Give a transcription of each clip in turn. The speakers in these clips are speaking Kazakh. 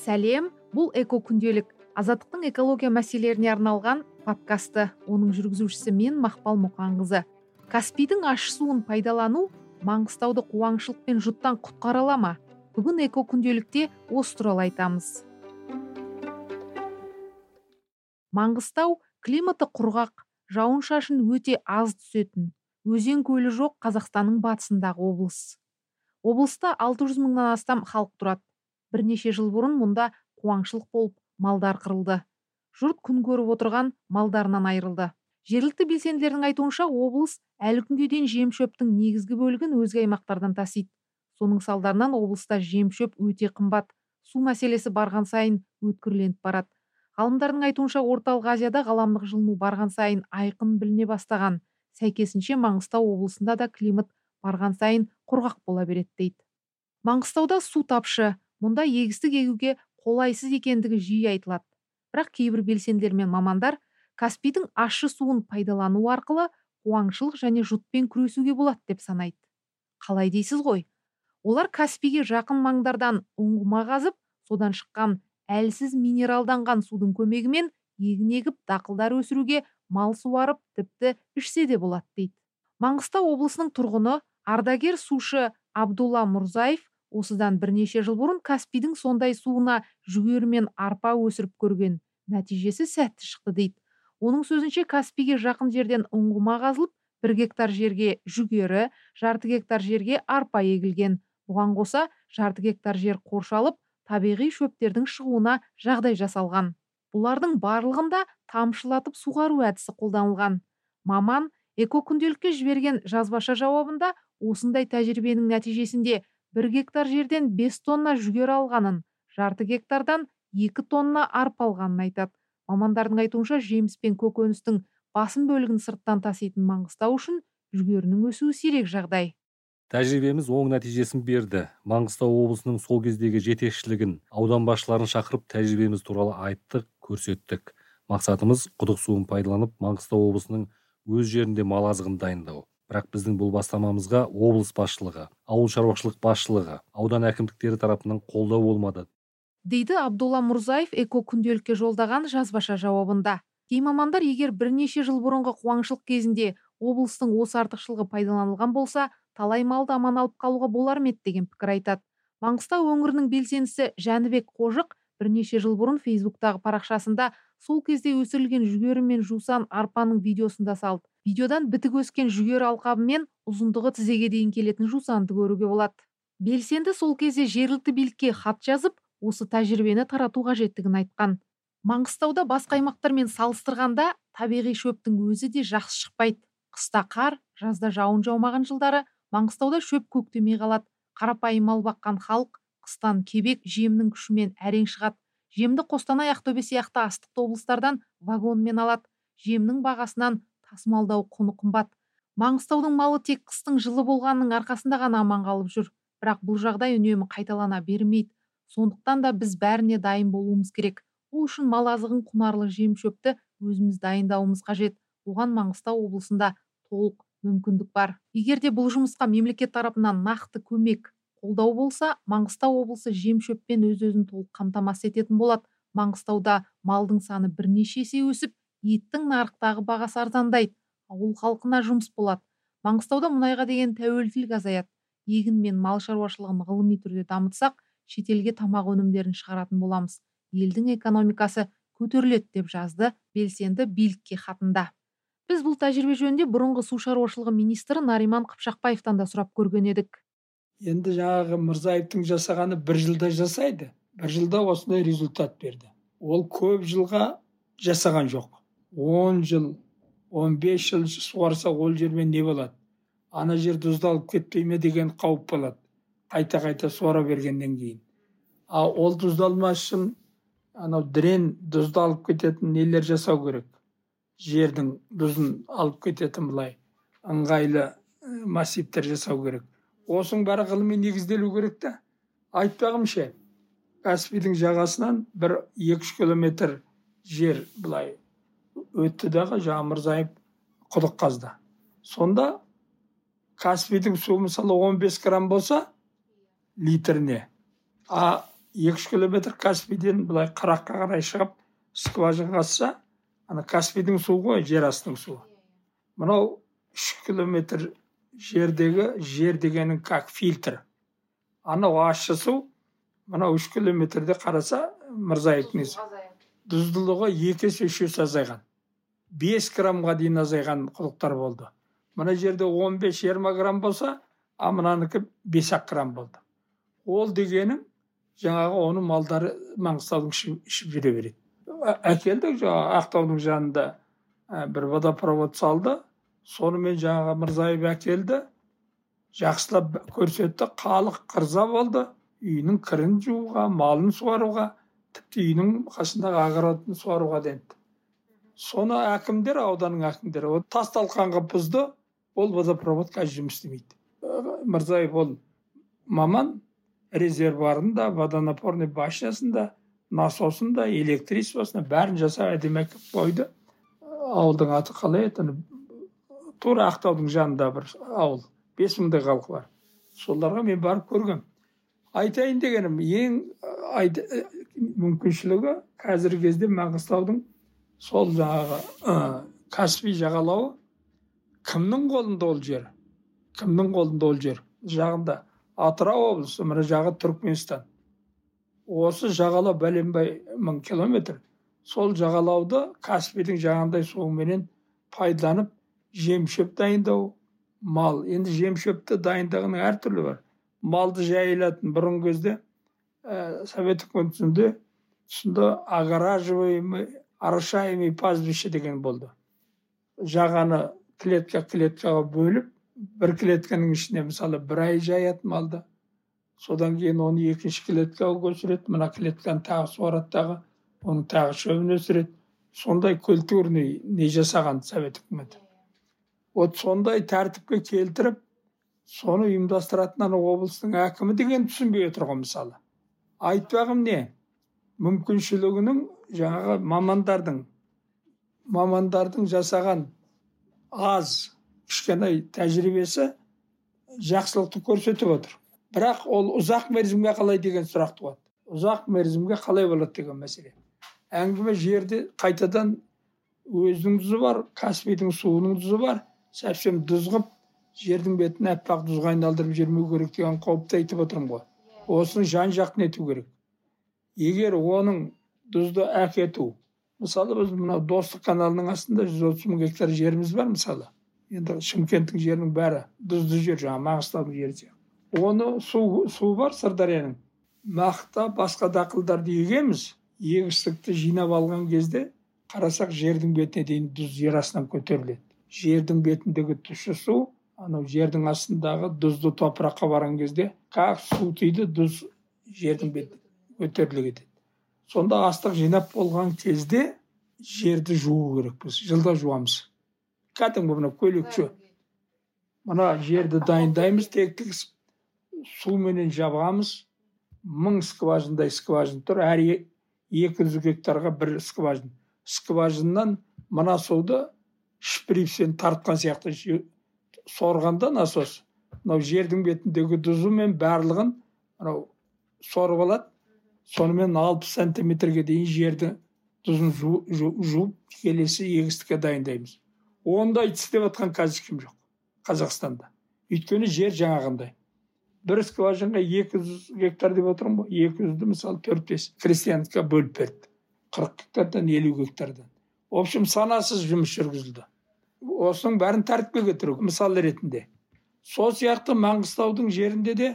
сәлем. Бұл эко күнделік азаттықтың экология мәселелеріне арналған подкасты. Оның жүргізушісі мен мақпал мұқанқызы. Каспийдің ащы суын пайдалану маңғыстауды қуаңшылық пен жұттан құтқара ала ма? Бүгін эко күнделікте осы туралы айтамыз. Маңғыстау климаты құрғақ жауын шашын өте аз түсетін өзен көлі жоқ қазақстанның батысындағы облыс. Облыста 600 мыңнан астам халық тұрады. Бірнеше жыл бұрын мұнда қуаңшылық болып малдар қырылды. Жұрт күн көріп отырған малдарынан айырылды. Жергілікті белсенділердің айтуынша облыс әлі күнге дейін жем шөптің негізгі бөлігін өзге аймақтардан тасиды соның салдарынан облыста жем шөп өте қымбат. Су мәселесі барған сайын өткірленіп барады. Ғалымдардың айтуынша орталық азияда ғаламдық жылыну барған сайын айқын біліне бастаған. Сәйкесінше маңғыстау облысында да климат барған сайын құрғақ бола береді дейді. Маңғыстауда су тапшы мұнда егістік егуге қолайсыз екендігі жиі айтылады. Бірақ кейбір белсенділер мен мамандар каспийдің ащы суын пайдалану арқылы қуаңшылық және жұтпен күресуге болады деп санайды. Қалай дейсіз ғой? Олар каспийге жақын маңдардан ұңғыма қазып содан шыққан әлсіз минералданған судың көмегімен егін егіп дақылдар өсіруге мал суарып тіпті ішсе де болады дейді. Маңғыстау облысының тұрғыны ардагер сушы абдулла мұрзаев осыдан бірнеше жыл бұрын каспийдің сондай суына жүгері мен арпа өсіріп көрген нәтижесі сәтті шықты дейді. Оның сөзінше каспийге жақын жерден ұңғыма қазылып бір гектар жерге жүгері жарты гектар жерге арпа егілген. Бұған қоса жарты гектар жер қоршалып табиғи шөптердің шығуына жағдай жасалған. Бұлардың барлығында тамшылатып суғару әдісі қолданылған. Маман эко күнделікке жіберген жазбаша жауабында осындай тәжірибенің нәтижесінде бір гектар жерден бес тонна жүгері алғанын жарты гектардан екі тонна арпа алғанын айтады. Мамандардың айтуынша жеміс пен көкөністің басым бөлігін сырттан таситын маңғыстау үшін жүгерінің өсуі сирек жағдай. Тәжірибеміз оң нәтижесін берді. Маңғыстау облысының сол кездегі жетекшілігін аудан басшыларын шақырып тәжірибеміз туралы айттық көрсеттік. Мақсатымыз құдық суын пайдаланып маңғыстау облысының өз жерінде мал азығын дайындау. Бірақ біздің бұл бастамамызға облыс басшылығы ауыл шаруашылық басшылығы аудан әкімдіктері тарапынан қолдау болмады. Дейді абдулла мұрзаев эко күнделікке жолдаған жазбаша жауабында. Кей мамандар егер бірнеше жыл бұрынғы қуаңшылық кезінде облыстың осы артықшылығы пайдаланылған болса талай малды аман алып қалуға болар ма еді деген пікір айтады. Маңғыстау өңірінің белсендісі жәнібек қожық бірнеше жыл бұрын фейсбуктағы парақшасында сол кезде өсірілген жүгері мен жусан арпаның видеосын да салды. Видеодан бітік өскен жүгері алқабы мен ұзындығы тізеге дейін келетін жусанды көруге болады. Белсенді сол кезде жергілікті билікке хат жазып осы тәжірибені тарату қажеттігін айтқан. Маңғыстауда басқа аймақтармен салыстырғанда табиғи шөптің өзі де жақсы шықпайды. Қыста қар жазда жауын жаумаған жылдары маңғыстауда шөп көктемей қалады. Қарапайым мал баққан халық қыстан кебек жемнің күшімен әрең шығады. Жемді қостанай ақтөбе сияқты астықты облыстардан вагонмен алады. Жемнің бағасынан тасымалдау құны қымбат. Маңғыстаудың малы тек қыстың жылы болғанының арқасында ғана аман қалып жүр. Бірақ бұл жағдай үнемі қайталана бермейді. Сондықтан да біз бәріне дайын болуымыз керек. Ол үшін мал азығын құнарлы жем шөпті өзіміз дайындауымыз қажет. Оған маңғыстау облысында толық мүмкіндік бар. Егер де бұл жұмысқа мемлекет тарапынан нақты көмек қолдау болса маңғыстау облысы жем шөппен өз өзін толық қамтамасыз ететін болады. Маңғыстауда малдың саны бірнеше есе өсіп еттің нарықтағы бағасы арзандайды ауыл халқына жұмыс болады. Маңғыстауда мұнайға деген тәуелділік азаяды. Егін мен мал шаруашылығын ғылыми түрде дамытсақ шетелге тамақ өнімдерін шығаратын боламыз. Елдің экономикасы көтеріледі деп жазды белсенді билікке хатында. Біз бұл тәжірибе жөнінде бұрынғы су шаруашылығы министрі нариман қыпшақбаевтан да сұрап көрген едік. Енді жаңағы мырзаевтың жасағаны бір жылда жасайды бір жылда осындай результат берді. Ол көп жылға жасаған жоқ. Он жыл 15 жыл суарса ол жермен не болады? Ана жер тұздалып кетпей ме деген қауіп болады. Қайта қайта суара бергеннен кейін. Ал ол тұздалмас үшін анау дрен тұздалып кететін нелер жасау керек? Жердің тұзын алып кететін былай ыңғайлы массивтер жасау керек. Осының бәрі ғылыми негізделу керек та. Айтпағым ше каспийдің жағасынан бір екі үш километр жер былай өтті дағы жаңағы мырзаев құдық қазды. Сонда каспийдің суы мысалы 15 грамм болса литріне. А екі үш километр каспийден былай қыраққа қарай шығып скважина қазса ана каспийдің суы ғой жер астының суы. Мынау үш километр жердегі жер дегенің как фильтр. Анау ащы су мынау үш километрде қараса мырзаевтың тұздылығы екі есе үш есе азайған. Бес граммға дейін азайған құдықтар болды. Мына жерде 15-20 грамм болса а мынанікі бес ақ грамм болды. Ол дегенің жаңағы оны малдары маңғыстаудың ішіп жүре береді. Әкелдік жаңағы ақтаудың жанында бір водопровод салды. Сонымен жаңағы мырзаев әкелді. Жақсылап көрсетті халық қырза болды. Үйінің кірін жууға малын суаруға тіпті үйінің қасындағы огородын суаруға деді. Соны әкімдер ауданның әкімдері тас талқан қылып бұзды ол водопровод қазір жұмыс істемейді. Мырзаев ол маман резервуарында водонапорный башнясында насосында электричествосында бәрін жасап әдемі әкеліп қойды. Ауылдың аты қалай еді? Тура ақтаудың жанында бір ауыл бес мыңдай халқы бар. Соларға мен барып көргем. Айтайын дегенім ең мүмкіншілігі қазіргі кезде маңғыстаудың сол жаңағы каспий жағалауы кімнің қолында ол жер? Кімнің қолында ол жер? Жағында атырау облысы мына жағы түркменстан осы жағалау бәленбай мың километр. Сол жағалауды каспийдің жаңағындай суыменен пайдаланып жем шөп дайындау мал. Енді жем шөпті дайындығының әртүрлі бар. Малды жайылатын бұрынғы кезде ә, совет үкіметінде тұсында огораживаемый орошаемый пастбище деген болды. Жағаны клетка клеткаға бөліп бір клетканың ішіне мысалы бір ай жаятын малды. Содан кейін оны екінші клеткаға көшіреді мына клетканы тағы суарады дағы оның тағы шөбін өсіреді. Сондай культурный не жасаған совет үкіметі. Вот сондай тәртіпке келтіріп соны ұйымдастыратын ана облыстың әкімі деген түсінбей отыр ғой мысалы. Айтпағым не? Мүмкіншілігінің жаңағы мамандардың мамандардың жасаған аз кішкене тәжірибесі жақсылықты көрсетіп отыр. Бірақ ол ұзақ мерзімге қалай деген сұрақ туады. Ұзақ мерзімге қалай болады деген мәселе. Әңгіме жерде қайтадан өзінің тұзы бар каспийдің суының тұзы бар. Совсем тұз қылып жердің бетін аппақ тұзға айналдырып жібермеу керек деген қауіпті айтып отырмын ғой. Осыны жан жақты нету керек. Егер оның тұзды әкету мысалы біз мынау достық каналының астында жүз отыз мың гектар жеріміз бар мысалы енді шымкенттің жерінің бәрі тұзды жер жаңағы маңғыстаудың жері сияқты оны су, су бар сырдарияның мақта басқа дақылдарды егеміз егістікті жинап алған кезде қарасақ жердің бетіне дейін тұз жер астынан көтеріледі. Жердің бетіндегі тұщы су анау жердің астындағы тұзды топыраққа барған кезде как су тиді тұз жердің бетіне көтеріле кетеді сонда астық жинап болған кезде жерді жуу керекпіз жылда жуамыз. Кәдімгі мына көйлекше мына жерді дайындаймыз тектігізіп суменен жабамыз мың скважиндай скважин тұр әр екі жүз гектарға бір скважин. Скважиннан мына суды шприцпен тартқан сияқты сорғанда насос. Мынау жердің бетіндегі тұзы мен барлығын мынау сорып алады. Сонымен алпыс сантиметрге дейін жерді тұзын жуып келесі егістікке дайындаймыз. Ондай істеп жатқан қазір ешкім жоқ қазақстанда. Өйткені жер жаңағындай. Бір скважинға екі жүз гектар деп отырмын ғой. екі жүзді мысалы төрт бес крестьянскіге бөліп берді. қырық гектардан елу гектардан. В общем санасыз жұмыс жүргізілді. Осының бәрін тәртіпке келтіру мысал ретінде. Сол сияқты маңғыстаудың жерінде де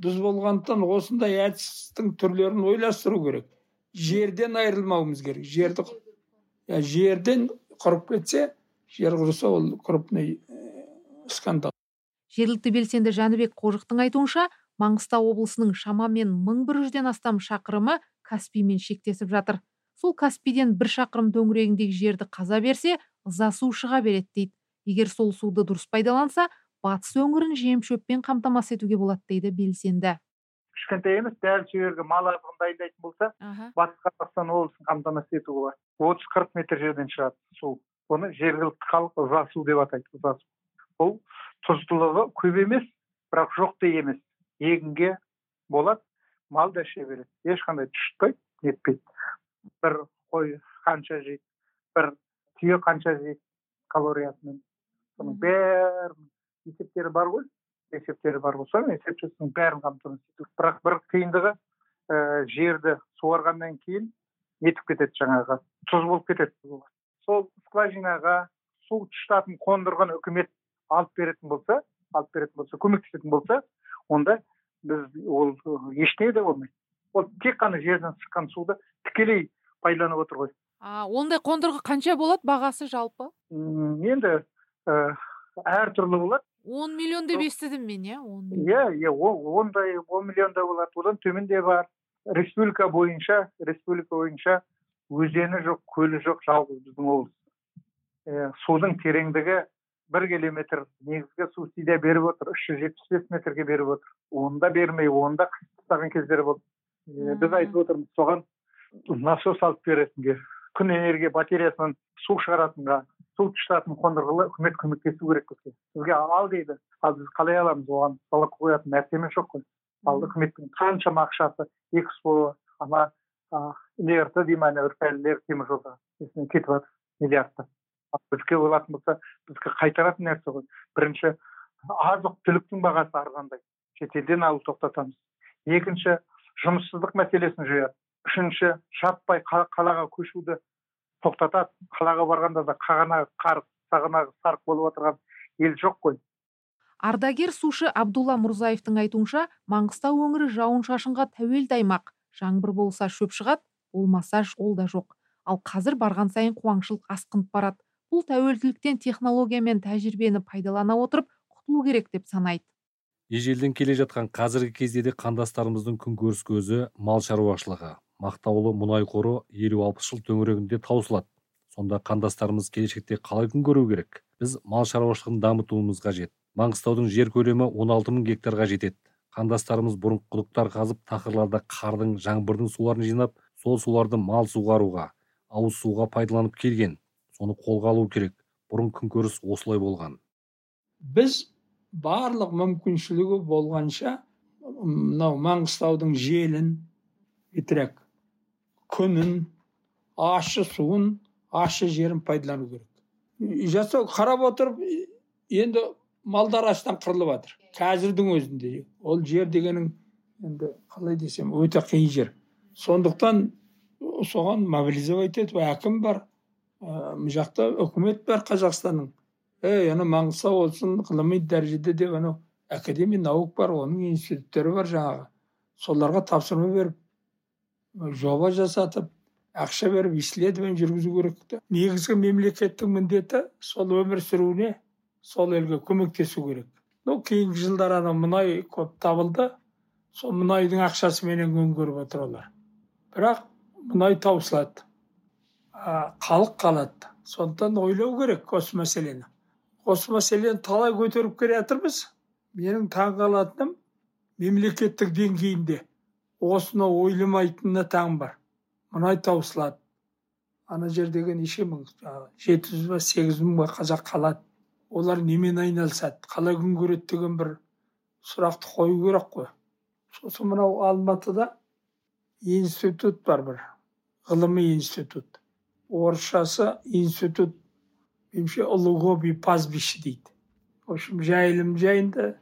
біз болғандықтан осындай әдістің түрлерін ойластыру керек. Жерден айырылмауымыз керек. Жерді ә, жерден құрып кетсе жер құрыса ол крупный скандал. Жергілікті белсенді жәнібек қожықтың айтуынша маңғыстау облысының шамамен мың бір жүзден астам шақырымы каспиймен шектесіп жатыр. Сол каспийден бір шақырым төңірегіндегі жерді қаза берсе ыза су шыға береді дейді. Егер сол суды дұрыс пайдаланса батыс өңірін жем шөппен қамтамасыз етуге болады дейді белсенді. кішкентай емес дәл сол жерге мал азығын дайындайтын болса батыс қазақстан облысын қамтамасыз етуге болады. отыз қырық метр жерден шығады су. Оны жергілікті халық ыза су деп атайды ыза су бұл тұздылығы көп емес бірақ жоқ та емес. Егінге болады мал да іше береді. Ешқандай тұшытпайды нетпейді бір қой қанша жейді бір түйе қанша жейді калориясымен. Соның бәрін есептері бар ғой. Есептері бар ғой есеп жасасаң бәрін қамтамасыз ету бірақ бір қиындығы ә, жерді суарғаннан кейін нетіп кетеді жаңағы тұз болып кетеді. Сол скважинаға су тұщытатын қондырғыны үкімет алып беретін болса алып беретін болса көмектесетін болса онда біз ол ештеңе де болмайды. Ол тек қана жерден шыққан суды тікелей пайдаланып отыр ғой. А ондай қондырғы қанша болады бағасы жалпы? Енді ә, әртүрлі болады. Он миллион деп естідім мен иә он иә иә ондай он миллион да болады. Одан төмен де бар. Республика бойынша республика бойынша өзені жоқ көлі жоқ жалғыз біздің облыс. Ә, судың тереңдігі бір километр негізгі субсидия беріп отыр үш жүз жетпіс бес метрге беріп отыр. Оны да бермей оны да тастаған кездері болды. Ә, біз айтып отырмыз соған насос алып беретінге күн энергия батареясынан су шығаратынға су тұщытатын қондырғылар үкімет көмектесу керек бізге. Бізге ал дейді. Ал біз қалай аламыз оған? Сала қоятын нәрсеміз жоқ қой. Ал үкіметтің қаншама ақшасы? Экспо ана лрт дей ма ана темір теміржолға несіне кетіп жатыр миллиардтап ал бізге болатын болса бізге қайтаратын нәрсе ғой. Бірінші азық түліктің бағасы арзандай. Шетелден алу тоқтатамыз. Екінші жұмыссыздық мәселесін жояды. Үшінші жаппай қалаға көшуді тоқтатады қалаға барғанда да қағанағы қарық сағанағы сарық болып отырған ел жоқ қой. Ардагер сушы абдулла мұрзаевтың айтуынша маңғыстау өңірі жауын шашынға тәуелді аймақ. Жаңбыр болса шөп шығады болмаса ол да жоқ. Ал қазір барған сайын қуаңшылық асқынып барады. Бұл тәуелділіктен технология мен тәжірибені пайдалана отырып құтылу керек деп санайды. Ежелден келе жатқан қазіргі кезде де қандастарымыздың күнкөріс көзі мал шаруашылығы. Мақтаулы мұнай қоры елу алпыс жыл төңірегінде таусылады. Сонда қандастарымыз келешекте қалай күн көру керек? Біз мал шаруашылығын дамытуымыз қажет. Маңғыстаудың жер көлемі 16 мың гектарға жетеді. Қандастарымыз бұрын құдықтар қазып тақырларда қардың жаңбырдың суларын жинап сол суларды мал суғаруға ауыз суға пайдаланып келген. Соны қолға алу керек. Бұрын күнкөріс осылай болған. Біз барлық мүмкіншілігі болғанша мынау маңғыстаудың желін бітірек. Күнін ащы суын ащы жерін пайдалану керек. Жасау қарап отырып енді малдар аштан қырылып жатыр қазірдің өзінде ол жер дегенің енді қалай десем өте қиын жер. Сондықтан соған мобилизовать етіп әкім бар мына жақта үкімет бар қазақстанның. Ей ана маңғыстау болсын ғылыми дәрежеде деп анау академия наук бар оның институттары бар жаңағы. Соларға тапсырма беріп жоба жасатып ақша беріп исследование жүргізу керек негізгі мемлекеттің міндеті сол өмір сүруіне сол елге көмектесу керек. Ну кейінгі жылдары ана мұнай көп табылды. Сол мұнайдың ақшасыменен күн көріп отыр олар. Бірақ мұнай таусылады. Халық қалады. Сондықтан ойлау керек осы мәселені. Осы мәселені талай көтеріп келе жатырмыз. Менің таңқалатыным мемлекеттік деңгейінде. Осыны ойламайтынына таң бар. Мұнай таусылады. Ана жердегі неше мың? Жеті жүз ба сегіз мың ба қазақ қалады. Олар немен айналысады? Қалай күн көреді деген бір сұрақты қою керек қой. Сосын мынау алматыда институт бар бір. Ғылыми институт. Орысшасы институт меніңше ұлы гоби пастбище дейді. В общем жайылым жайында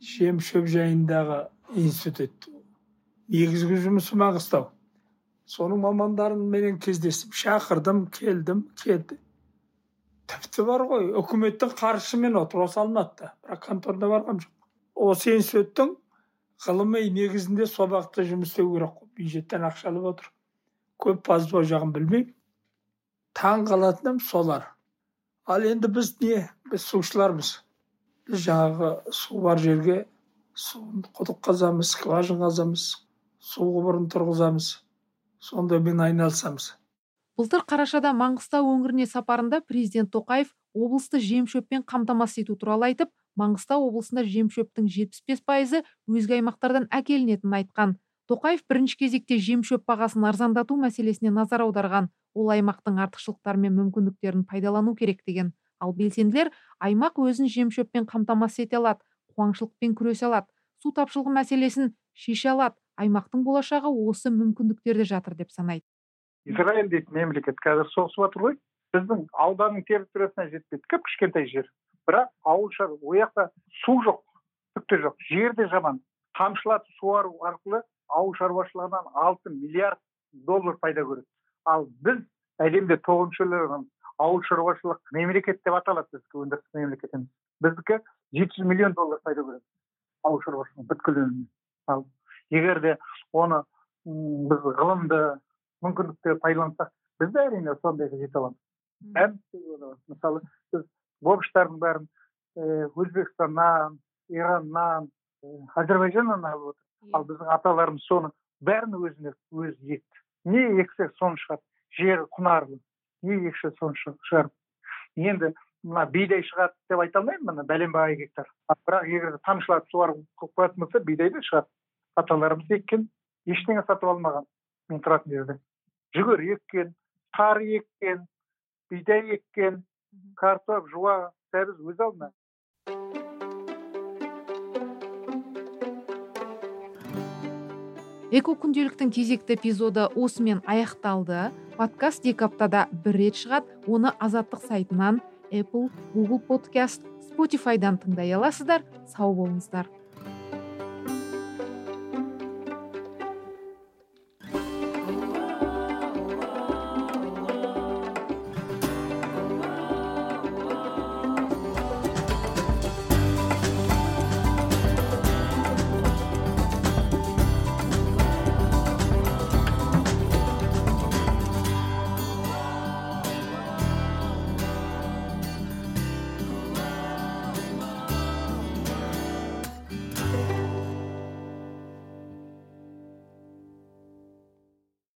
жем шөп жайындағы институт. Негізгі жұмысы маңғыстау соның мамандарымен кездестім шақырдым келдім келді. Тіпті бар ғой үкіметтің қаржысымен отыр осы алматыда бірақ конторына барғам жоқ осы институттың ғылыми негізінде сол бағытта жұмыс істеу керек қой. Бюджеттен ақша алып отыр. Көп пазбау жағын білмеймін. Таң қалатыным солар. Ал енді біз не? Біз сушылармыз. Біз жаңағы су бар жерге құдық қазамыз скважина қазамыз су құбырын тұрғызамыз. Сондаймен айналысамыз. Былтыр қарашада маңғыстау өңіріне сапарында президент тоқаев облысты жем шөппен қамтамасыз ету туралы айтып маңғыстау облысында жем шөптің жетпіс бес пайызы өзге аймақтардан әкелінетінін айтқан. Тоқаев бірінші кезекте жем шөп бағасын арзандату мәселесіне назар аударған. Ол аймақтың артықшылықтары мен мүмкіндіктерін пайдалану керек деген. Ал белсенділер аймақ өзін жем шөппен қамтамасыз ете алады қуаңшылықпен күресе алады су тапшылығы мәселесін шеше алады аймақтың болашағы осы мүмкіндіктерде жатыр деп санайды. Израиль дейтін мемлекет қазір соғысып жатыр ғой. Біздің ауданның территориясына жетпейді кіп кішкентай жер. Бірақ ауыл ол жақта су жоқ түк жоқ жер де жаман. Тамшылатып суару арқылы ауыл шаруашылығынан алты миллиард доллар пайда көреді. Ал біз әлемде тоғызыншы ауыл шаруашылық мемлекет деп аталады біздікі өндірістік мемлекет біздікі жеті жүз миллион доллар пайда көреді ауыл шаруашылығы бүткіл ал егер де оны біз ғылымды мүмкіндікті пайдалансақ біз де әрине сондайға жете аламыз. Мысалы біз бокстардың бәрін өзбекстаннан ираннан әзірбайжаннан алып отыр. Ал біздің аталарымыз соны бәрін өзіне өзі екті не ексе соны шығады жер құнарлы не ексе соны шығарып. Енді мына бидай шығады деп айта алмаймын мына бәленбай гектар. Бірақ егер тамшылатып суарып қоятын болса бидай да шығады аталарымыз еккен ештеңе сатып алмаған. Мен тұратын жерде. Жүгері еккен қар еккен бидай еккен картоп жуа сәбіз өз алдына. Эко күнделіктің кезекті эпизоды осымен аяқталды. Подкаст екі аптада бір рет шығады. Оны азаттық сайтынан apple google подкаст спотифайдан тыңдай аласыздар. Сау болыңыздар.